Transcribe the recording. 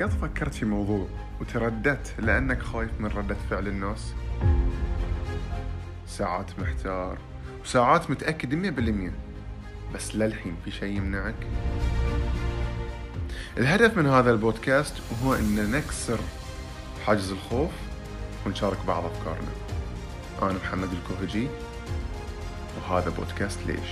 قد فكرت في موضوع وترددت لأنك خايف من ردة فعل الناس. ساعات محتار وساعات متأكد مية بالمية بس للحين في شيء يمنعك؟ الهدف من هذا البودكاست هو أن نكسر حاجز الخوف ونشارك بعض أفكارنا. أنا محمد الكوهجي وهذا بودكاست ليش؟